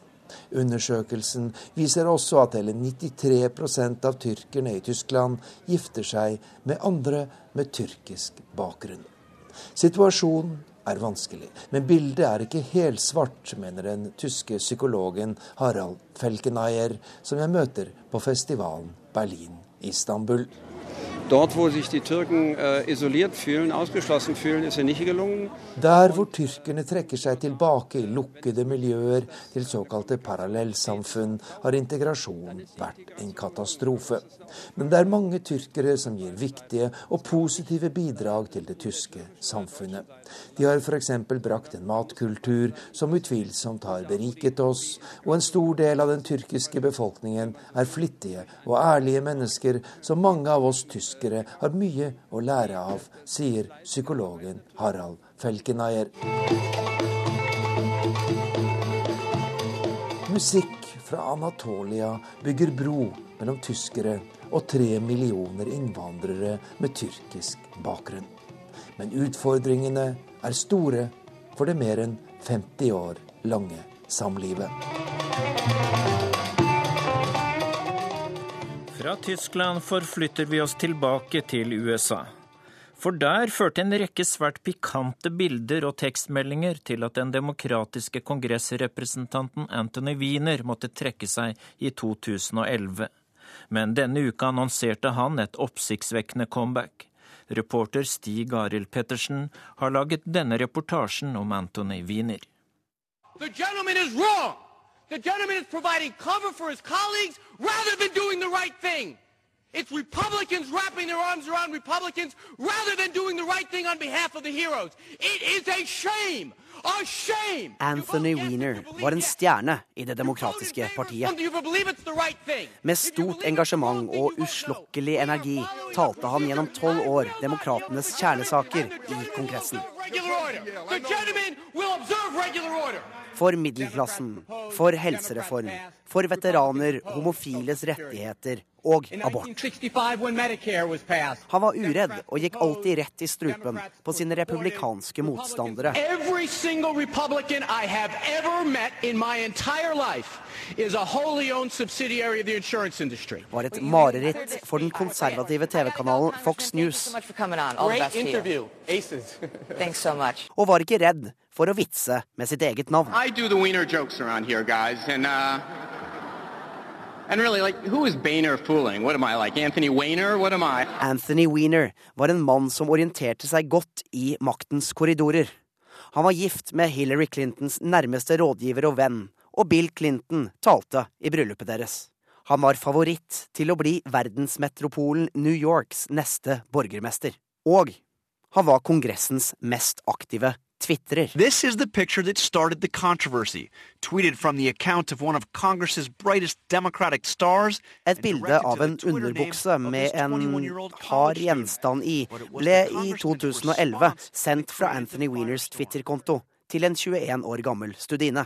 Undersøkelsen viser også at hele 93% av tyrkerne i Tyskland gifter seg med andre med tyrkisk bakgrunn. Situasjonen er vanskelig, men bildet er ikke helsvart, mener den tyske psykologen Harald Felkeneier, som jeg møter på festivalen Berlin-Istanbul.
Dort, wo sich die Türken äh, isoliert fühlen, ausgeschlossen fühlen, ist er nicht gelungen.
Der hvor tyrkerne trekker seg tilbake i lukkede miljøer til såkalte parallellsamfunn, har integrasjon vært en katastrofe. Men det er mange tyrkere som gir viktige og positive bidrag til det tyske samfunnet. De har f.eks. brakt en matkultur som utvilsomt har beriket oss, og en stor del av den tyrkiske befolkningen er flittige og ærlige mennesker som mange av oss tyskere har mye å lære av, sier psykologen Harald Felkenayer. Musikk fra Anatolia bygger bro mellom tyskere og tre millioner innvandrere med tyrkisk bakgrunn. Men utfordringene er store for det mer enn 50 år lange samlivet.
Fra Tyskland forflytter vi oss tilbake til USA. For der førte en rekke svært pikante bilder og tekstmeldinger til at den demokratiske kongressrepresentanten Anthony Wiener måtte trekke seg i 2011. Men denne uka annonserte han et oppsiktsvekkende comeback. Reporter Stig Arild Pettersen har laget denne reportasjen om Anthony Wiener. The gentleman is providing cover for his colleagues rather than doing the right thing. It's Republicans wrapping their arms around Republicans rather than doing the right thing on behalf of the heroes. It is a shame! A shame!
Anthony Weiner var en stjerne i Det demokratiske partiet. Med stort engasjement og uslokkelig energi talte han gjennom tolv år demokratenes kjernesaker i Kongressen. For middelklassen, for helsereform, for veteraner, homofiles rettigheter og abort. Han var uredd og gikk alltid rett i strupen på sine republikanske motstandere. Var et mareritt for den konservative TV-kanalen Fox News. Og var ikke redd for å vitse med sitt eget navn. And really, like, who is Boehner fooling? What am I, like Anthony Weiner? What am I? Anthony Weiner var en mann som orienterte seg godt i maktens korridorer. Han var gift med Hillary Clintons nærmeste rådgiver og venn, og Bill Clinton talte i bryllupet deres. Han var favoritt til å bli verdensmetropolen New Yorks neste borgermester. Og han var Kongressens mest aktive tvitrer.
This is the picture that started the controversy. Tweeted from the account of one of Congress's brightest Democratic stars.
Et bilde av en underbukse med en hard gjenstand i ble i 2011 sendt fra Anthony Wieners Twitter-konto til en 21 år gammel studine.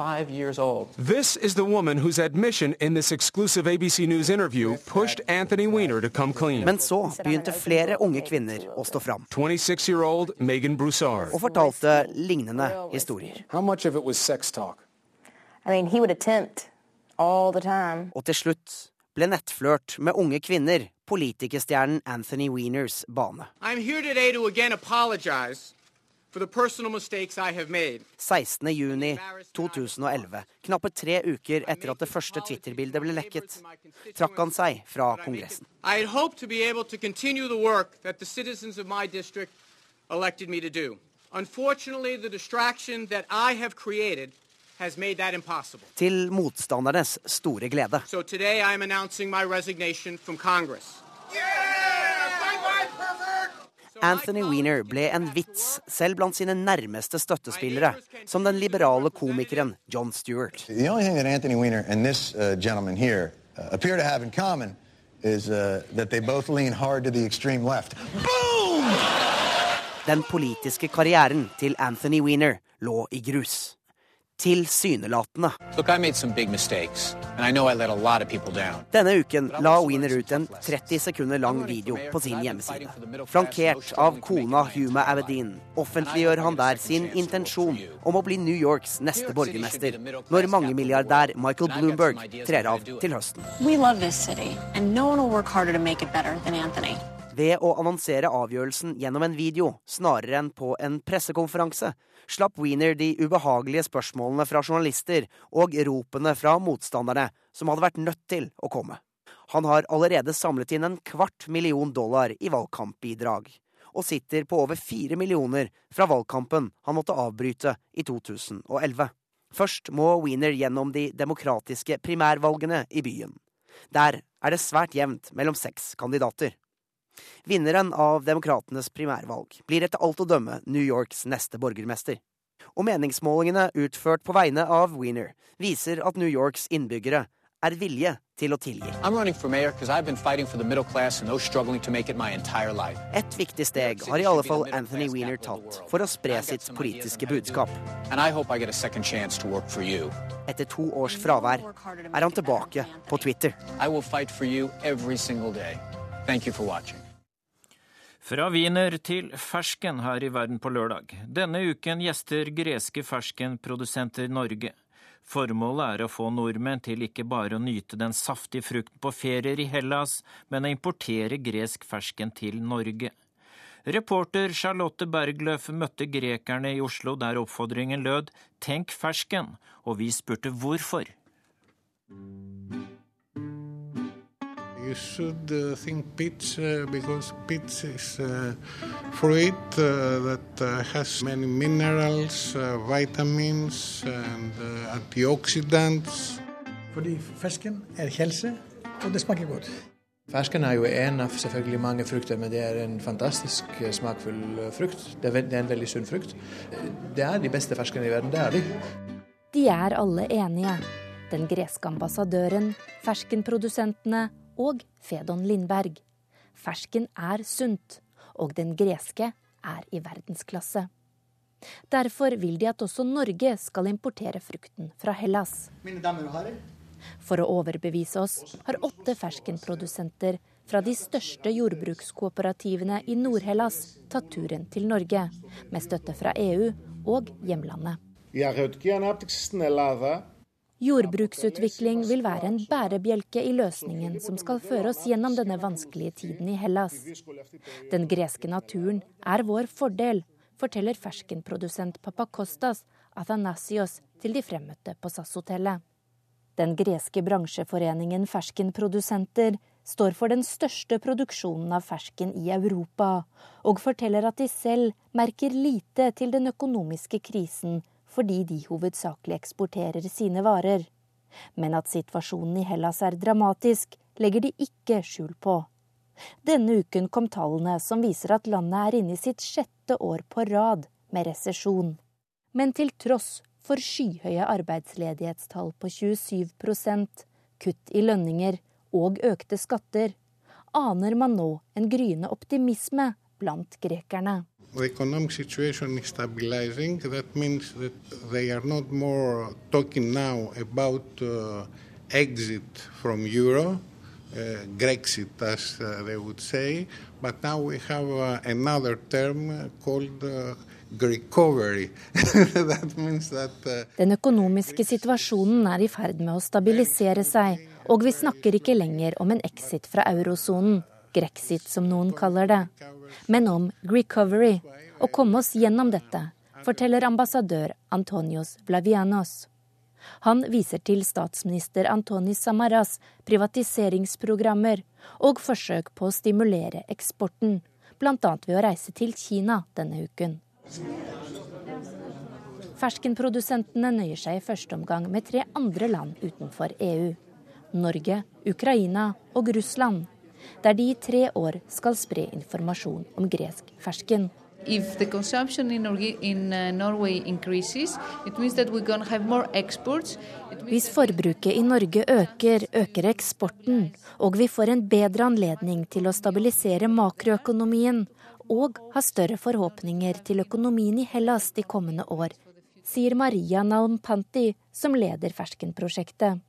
five years old.
This is the woman whose admission in this exclusive ABC News interview pushed Anthony Weiner to come clean.
Men så begynte flere unge kvinner å stå fram.
26-year-old Megan Broussard.
Og fortalte lignende historier.
How much of it was sex talk?
I mean, he would attempt all the time.
Og til slutt ble nettflørt med unge kvinner politikerstjernen Anthony Wieners bane.
I'm here today to again apologize
16.6.2011, knappe tre uker etter at det første Twitter-bildet ble lekket, trakk han seg fra Kongressen.
I had hoped to be able to continue the work that the citizens of my district elected me to do. Unfortunately, the distraction that I have created has made that impossible.
Til motstandernes store glede.
So today I am announcing my resignation from Congress.
Anthony Weiner ble en vits selv blant sine nærmeste støttespillere, som den liberale komikeren John Stewart.
The only thing Anthony Weiner and this uh, gentleman here uh, appear to have in common is uh, that they both lean hard to the extreme. Boom!
Den politiske karrieren til Anthony Weiner lå i grus tilsynelatende. Denne uken la Wiener ut en 30 sekunder lang video på sin hjemmeside. Flankert av kona Huma Abedin. Offentliggjør han der sin intensjon om å bli New Yorks neste borgermester, når mangemilliardær Michael Bloomberg trer av til høsten. Ved å annonsere avgjørelsen gjennom en video snarere enn på en pressekonferanse, slapp Wiener de ubehagelige spørsmålene fra journalister og ropene fra motstanderne, som hadde vært nødt til å komme. Han har allerede samlet inn en kvart million dollar i valgkampbidrag, og sitter på over fire millioner fra valgkampen han måtte avbryte i 2011. Først må Wiener gjennom de demokratiske primærvalgene i byen. Der er det svært jevnt mellom seks kandidater. Vinneren av demokratenes primærvalg blir etter alt å dømme New Yorks neste borgermester. Og meningsmålingene utført på vegne av Wiener viser at New Yorks innbyggere er vilje til å tilgi. Et viktig steg har i alle fall Anthony Wiener tatt for å spre sitt politiske budskap. Etter to års fravær er han tilbake på Twitter.
Fra Wiener til fersken her i Verden på lørdag. Denne uken gjester greske ferskenprodusenter Norge. Formålet er å få nordmenn til ikke bare å nyte den saftige frukten på ferier i Hellas, men å importere gresk fersken til Norge. Reporter Charlotte Bergløf møtte grekerne i Oslo der oppfordringen lød 'Tenk fersken', og vi spurte hvorfor.
You should uh, think peach uh, because peach is uh, fruit that has many minerals, vitamins and antioxidants.
Fordi fersken er helse, og det smaker godt.
Fersken er jo en av selvfølgelig mange frukter, men det er en fantastisk smakfull frukt. Det er, en veldig sunn frukt. Det er de beste ferskene i verden, det er de.
De er alle enige. Den greske ambassadøren, ferskenprodusentene og Fedon Lindberg. Fersken er sunt, og den greske er i verdensklasse. Derfor vil de at også Norge skal importere frukten fra Hellas.
Mine damer og herrer.
For å overbevise oss har åtte ferskenprodusenter fra de største jordbrukskooperativene i Nord-Hellas tatt turen til Norge, med støtte fra EU og hjemlandet. Jordbruksutvikling vil være en bærebjelke i løsningen som skal føre oss gjennom denne vanskelige tiden i Hellas. Den greske naturen er vår fordel, forteller ferskenprodusent Papakostas Athanasios til de fremmøtte på SAS-hotellet. Den greske bransjeforeningen Ferskenprodusenter står for den største produksjonen av fersken i Europa, og forteller at de selv merker lite til den økonomiske krisen fordi de hovedsakelig eksporterer sine varer. Men at situasjonen i Hellas er dramatisk, legger de ikke skjul på. Denne uken kom tallene som viser at landet er inne i sitt sjette år på rad med resesjon. Men til tross for skyhøye arbeidsledighetstall på 27% kutt i lønninger og økte skatter, aner man nå en gryende optimisme blant grekerne.
The economic situation is stabilizing. That means that they are not more talking now about uh, exit from euro, uh, Grexit as uh, they would say, but now we have uh, another term called uh, means that uh,
Den økonomiske situasjonen er i ferd med å stabilisere seg, og vi snakker ikke lenger om en exit fra eurosonen, grexit som noen kaller det, men om recovery, å komme oss gjennom dette, forteller ambassadør Antonios Blavianos. Han viser til statsminister Antonis Samaras privatiseringsprogrammer og forsøk på å stimulere eksporten, bl.a. ved å reise til Kina denne uken. Ferskenprodusentene nøyer seg i første omgang med tre andre land utenfor EU. Norge, Ukraina og Russland der de i tre år skal spre informasjon om gresk fersken. If the consumption in, in uh, Norway increases, it means that we're going to have more exports. Hvis forbruket i Norge øker, øker eksporten, og vi får en bedre anledning til å stabilisere makroøkonomien og ha større forhåpninger til økonomien i Hellas de kommende år, sier Maria Naumpanti, som leder ferskenprosjektet.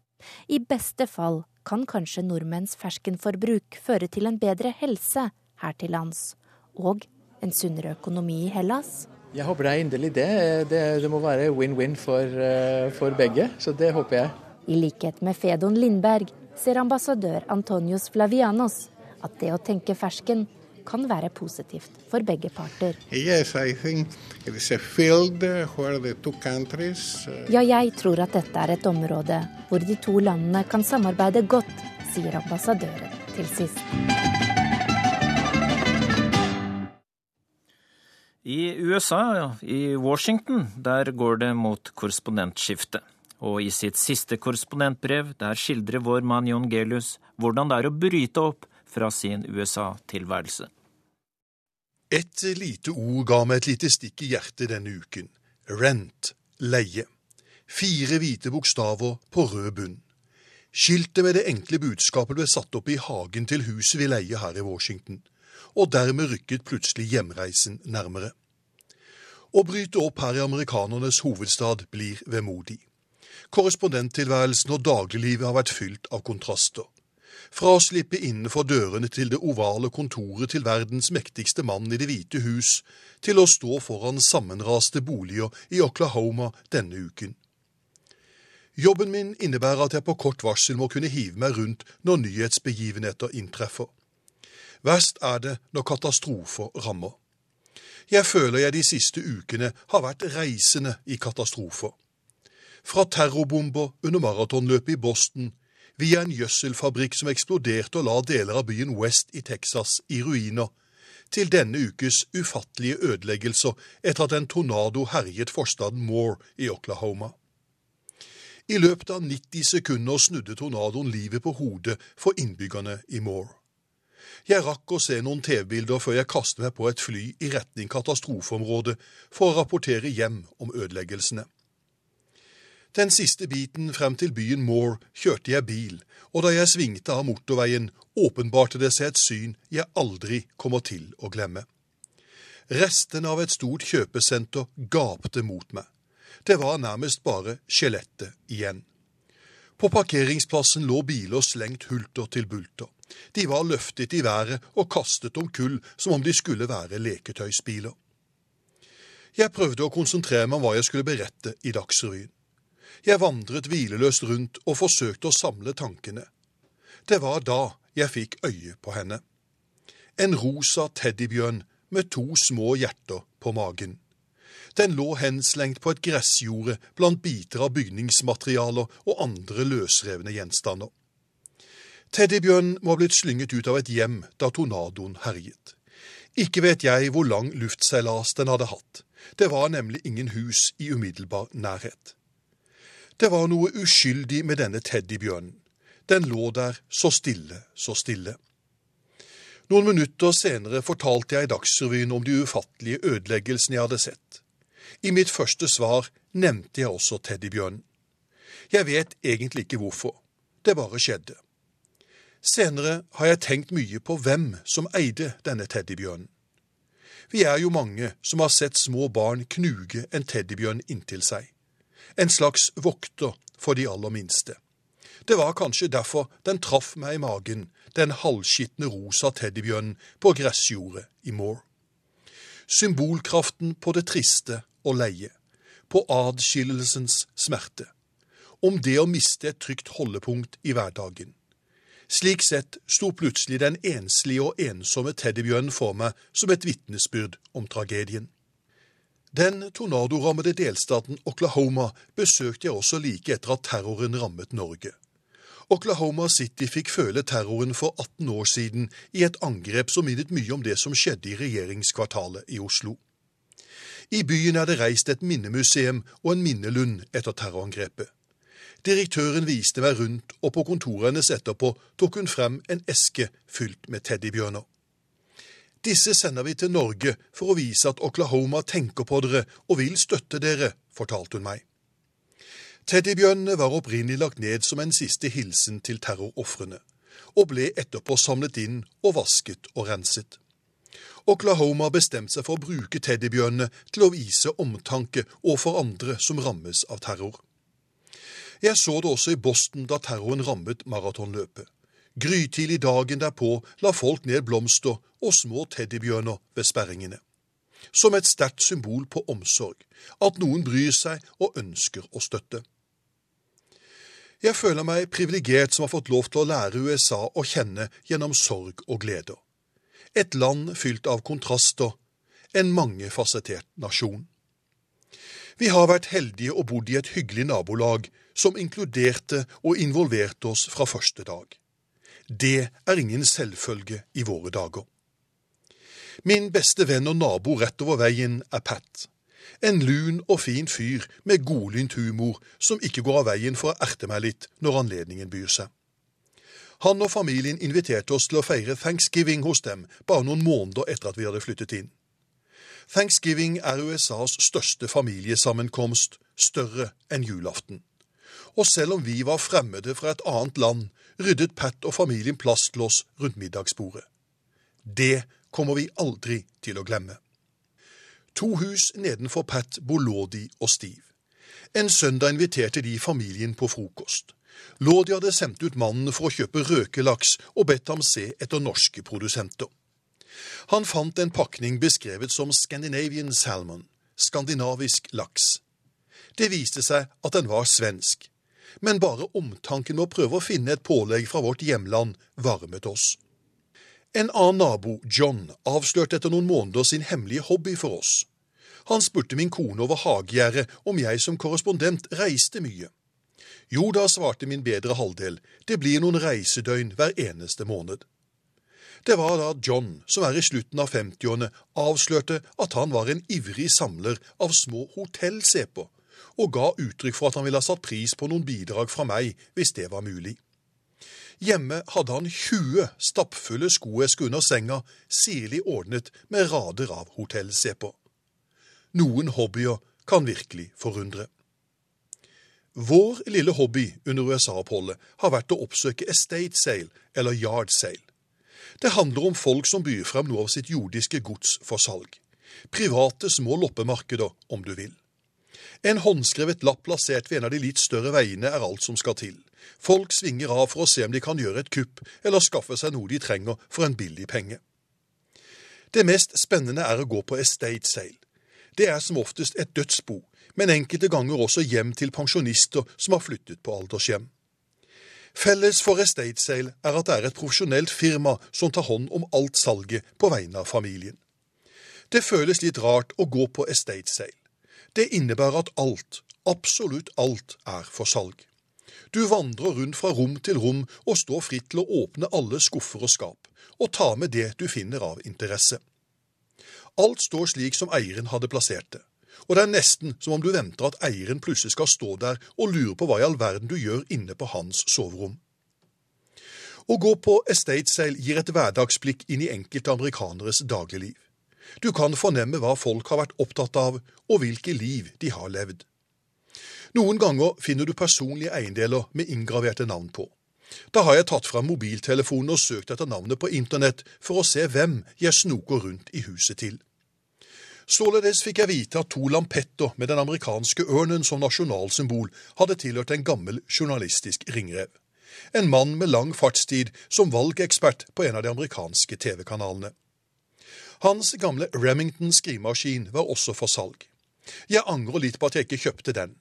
I beste fall kan kanskje nordmenns ferskenforbruk føre til en bedre helse her til lands, og en sunnere økonomi i Hellas?
Jeg håper det er inderlig det. Det, det må være win-win for, eh, for, begge, så det håper jeg.
I likhet med Fedon Lindberg ser ambassadør Antonios Flavianos at det å tenke fersken kan være positivt for begge parter.
Yes, countries...
Uh, ja, jeg tror at dette er et område hvor de to landene kan samarbeide godt, sier ambassadøren til sist.
I USA, i Washington, der går det mot korrespondentskifte. Og i sitt siste korrespondentbrev, der skildrer vår mann Jon Gelius hvordan det er å bryte opp fra sin USA-tilværelse.
Et lite ord ga meg et lite stikk i hjertet denne uken. Rent, leie. Fire hvite bokstaver på rød bunn. Skiltet med det enkle budskapet ble satt opp i hagen til huset vi leier her i Washington, og dermed rykket plutselig hjemreisen nærmere. Å bryte opp her i amerikanernes hovedstad blir vemodig. Korrespondenttilværelsen og dagliglivet har vært fylt av kontraster. Fra å slippe innenfor dørene til det ovale kontoret til verdens mektigste mann i Det hvite hus, til å stå foran sammenraste boliger i Oklahoma denne uken. Jobben min innebærer at jeg på kort varsel må kunne hive meg rundt når nyhetsbegivenheter inntreffer. Verst er det når katastrofer rammer. Jeg føler jeg de siste ukene har vært reisende i katastrofer. Fra terrorbomber under maratonløpet i Boston via en gjødselfabrikk som eksploderte og la deler av byen West i Texas i ruiner, til denne ukes ufattelige ødeleggelser etter at en tornado herjet forstaden Moore i Oklahoma. I løpet av 90 sekunder snudde tornadoen livet på hodet for innbyggerne i Moore. Jeg rakk å se noen TV-bilder før jeg kastet meg på et fly i retning katastrofeområdet for å rapportere hjem om ødeleggelsene. Den siste biten frem til byen Moore kjørte jeg bil, og da jeg svingte av motorveien, åpenbarte det seg et syn jeg aldri kommer til å glemme. Restene av et stort kjøpesenter gapte mot meg. Det var nærmest bare skjelettet igjen. På parkeringsplassen lå biler slengt hulter til bulter. De var løftet i været og kastet om kull som om de skulle være leketøysbiler. Jeg prøvde å konsentrere meg om hva jeg skulle berette i Dagsrevyen. Jeg vandret hvileløst rundt og forsøkte å samle tankene. Det var da jeg fikk øye på henne. En rosa teddybjørn med to små hjerter på magen. Den lå henslengt på et gressjorde blant biter av bygningsmaterialer og andre løsrevne gjenstander. Teddybjørnen må ha blitt slynget ut av et hjem da tornadoen herjet. Ikke vet jeg hvor lang luftseilas den hadde hatt. Det var nemlig ingen hus i umiddelbar nærhet. Det var noe uskyldig med denne teddybjørnen. Den lå der så stille, så stille. Noen minutter senere fortalte jeg i Dagsrevyen om de ufattelige ødeleggelsene jeg hadde sett. I mitt første svar nevnte jeg også teddybjørnen. Jeg vet egentlig ikke hvorfor. Det bare skjedde. Senere har jeg tenkt mye på hvem som eide denne teddybjørnen. Vi er jo mange som har sett små barn knuge en teddybjørn inntil seg. En slags vokter for de aller minste. Det var kanskje derfor den traff meg i magen, den halvskitne rosa teddybjørnen på gressjordet i Moore. Symbolkraften på det triste og leie, på adskillelsens smerte. Om det å miste et trygt holdepunkt i hverdagen. Slik sett sto plutselig den enslige og ensomme teddybjørnen for meg som et vitnesbyrd om tragedien. Den tornadorammede delstaten Oklahoma besøkte jeg også like etter at terroren rammet Norge. Oklahoma City fikk føle terroren for 18 år siden i et angrep som minnet mye om det som skjedde i regjeringskvartalet i Oslo. I byen er det reist et minnemuseum og en minnelund etter terrorangrepet. Direktøren viste meg rundt, og på kontoret hennes etterpå tok hun frem en eske fylt med teddybjørner. Disse sender vi til Norge for å vise at Oklahoma tenker på dere og vil støtte dere, fortalte hun meg. Teddybjørnene var opprinnelig lagt ned som en siste hilsen til terrorofrene, og ble etterpå samlet inn og vasket og renset. Oklahoma bestemte seg for å bruke teddybjørnene til å vise omtanke overfor andre som rammes av terror. Jeg så det også i Boston da terroren rammet maratonløpet. Grytidlig dagen derpå la folk ned blomster og små teddybjørner ved sperringene. Som et sterkt symbol på omsorg, at noen bryr seg og ønsker å støtte. Jeg føler meg privilegert som har fått lov til å lære USA å kjenne gjennom sorg og gleder. Et land fylt av kontraster, en mangefasettert nasjon. Vi har vært heldige og bodd i et hyggelig nabolag som inkluderte og involverte oss fra første dag. Det er ingen selvfølge i våre dager. Min beste venn og nabo rett over veien er Pat. En lun og fin fyr med godlynt humor som ikke går av veien for å erte meg litt når anledningen byr seg. Han og familien inviterte oss til å feire thanksgiving hos dem bare noen måneder etter at vi hadde flyttet inn. Thanksgiving er USAs største familiesammenkomst, større enn julaften og selv om vi var fremmede fra et annet land, ryddet Pat og familien plass til oss rundt middagsbordet. Det kommer vi aldri til å glemme. To hus nedenfor Pat bor Lodi og Steve. En søndag inviterte de familien på frokost. Lodi hadde sendt ut mannen for å kjøpe røkelaks og bedt ham se etter norske produsenter. Han fant en pakning beskrevet som Scandinavian salmon, skandinavisk laks. Det viste seg at den var svensk, men bare omtanken med å prøve å finne et pålegg fra vårt hjemland varmet oss. En annen nabo, John, avslørte etter noen måneder sin hemmelige hobby for oss. Han spurte min kone over hagegjerdet om jeg som korrespondent reiste mye. Jo da, svarte min bedre halvdel, det blir noen reisedøgn hver eneste måned. Det var da John, som er i slutten av 50-årene, avslørte at han var en ivrig samler av små hotellseper og ga uttrykk for at han ville ha satt pris på noen bidrag fra meg, hvis det var mulig. Hjemme hadde han 20 stappfulle skoesker under senga, sirlig ordnet med rader av hotellsepper. Noen hobbyer kan virkelig forundre. Vår lille hobby under USA-oppholdet har vært å oppsøke estate sale, eller yard sale. Det handler om folk som byr frem noe av sitt jordiske gods for salg. Private små loppemarkeder, om du vil. En håndskrevet lapp plassert ved en av de litt større veiene er alt som skal til. Folk svinger av for å se om de kan gjøre et kupp, eller skaffe seg noe de trenger for en billig penge. Det mest spennende er å gå på estate sale. Det er som oftest et dødsbo, men enkelte ganger også hjem til pensjonister som har flyttet på aldershjem. Felles for estate sale er at det er et profesjonelt firma som tar hånd om alt salget på vegne av familien. Det føles litt rart å gå på estate sale. Det innebærer at alt, absolutt alt, er for salg. Du vandrer rundt fra rom til rom og står fritt til å åpne alle skuffer og skap, og ta med det du finner av interesse. Alt står slik som eieren hadde plassert det, og det er nesten som om du venter at eieren plutselig skal stå der og lure på hva i all verden du gjør inne på hans soverom. Å gå på estate sale gir et hverdagsblikk inn i enkelte amerikaneres dagligliv. Du kan fornemme hva folk har vært opptatt av, og hvilke liv de har levd. Noen ganger finner du personlige eiendeler med inngraverte navn på. Da har jeg tatt fram mobiltelefonen og søkt etter navnet på internett for å se hvem jeg snoker rundt i huset til. Således fikk jeg vite at to lampetter med den amerikanske ørnen som nasjonalsymbol hadde tilhørt en gammel journalistisk ringrev. En mann med lang fartstid som valgekspert på en av de amerikanske TV-kanalene. Hans gamle Remington skrivemaskin var også for salg. Jeg angrer litt på at jeg ikke kjøpte den,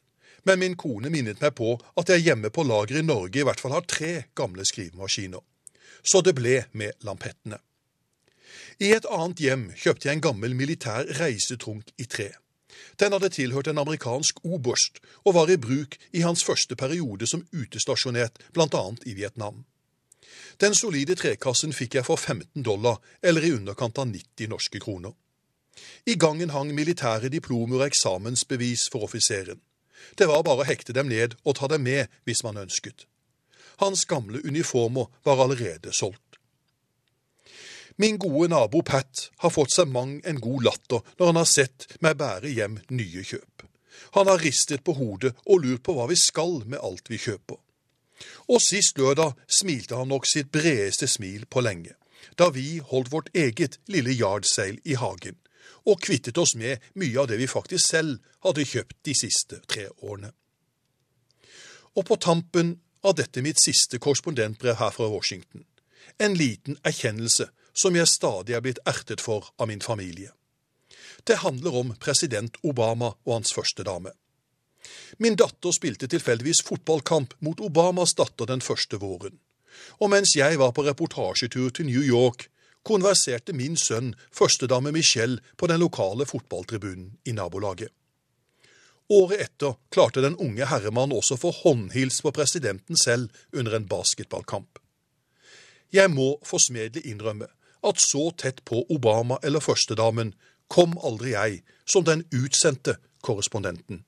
men min kone minnet meg på at jeg hjemme på lageret i Norge i hvert fall har tre gamle skrivemaskiner. Så det ble med lampettene. I et annet hjem kjøpte jeg en gammel militær reisetrunk i tre. Den hadde tilhørt en amerikansk oberst og var i bruk i hans første periode som utestasjonert bl.a. i Vietnam. Den solide trekassen fikk jeg for 15 dollar, eller i underkant av 90 norske kroner. I gangen hang militære diplomer og eksamensbevis for offiseren. Det var bare å hekte dem ned og ta dem med hvis man ønsket. Hans gamle uniformer var allerede solgt. Min gode nabo Pat har fått seg mang en god latter når han har sett meg bære hjem nye kjøp. Han har ristet på hodet og lurt på hva vi skal med alt vi kjøper. Og sist lørdag smilte han nok sitt bredeste smil på lenge, da vi holdt vårt eget lille yardsail i hagen, og kvittet oss med mye av det vi faktisk selv hadde kjøpt de siste tre årene. Og på tampen av dette mitt siste korrespondentbrev her fra Washington, en liten erkjennelse som jeg stadig er blitt ertet for av min familie. Det handler om president Obama og hans første dame. Min datter spilte tilfeldigvis fotballkamp mot Obamas datter den første våren. Og mens jeg var på reportasjetur til New York, konverserte min sønn førstedame Michelle på den lokale fotballtribunen i nabolaget. Året etter klarte den unge herremann også å få håndhils på presidenten selv under en basketballkamp. Jeg må forsmedelig innrømme at så tett på Obama eller førstedamen kom aldri jeg som den utsendte korrespondenten.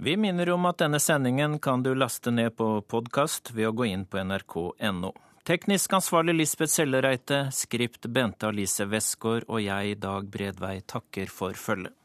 Vi minner om at denne sendingen kan du laste ned på podkast ved å gå inn på nrk.no. Teknisk ansvarlig Lisbeth Sellereite, skript Bente Alice Westgård og jeg, Dag Bredvei, takker for følget.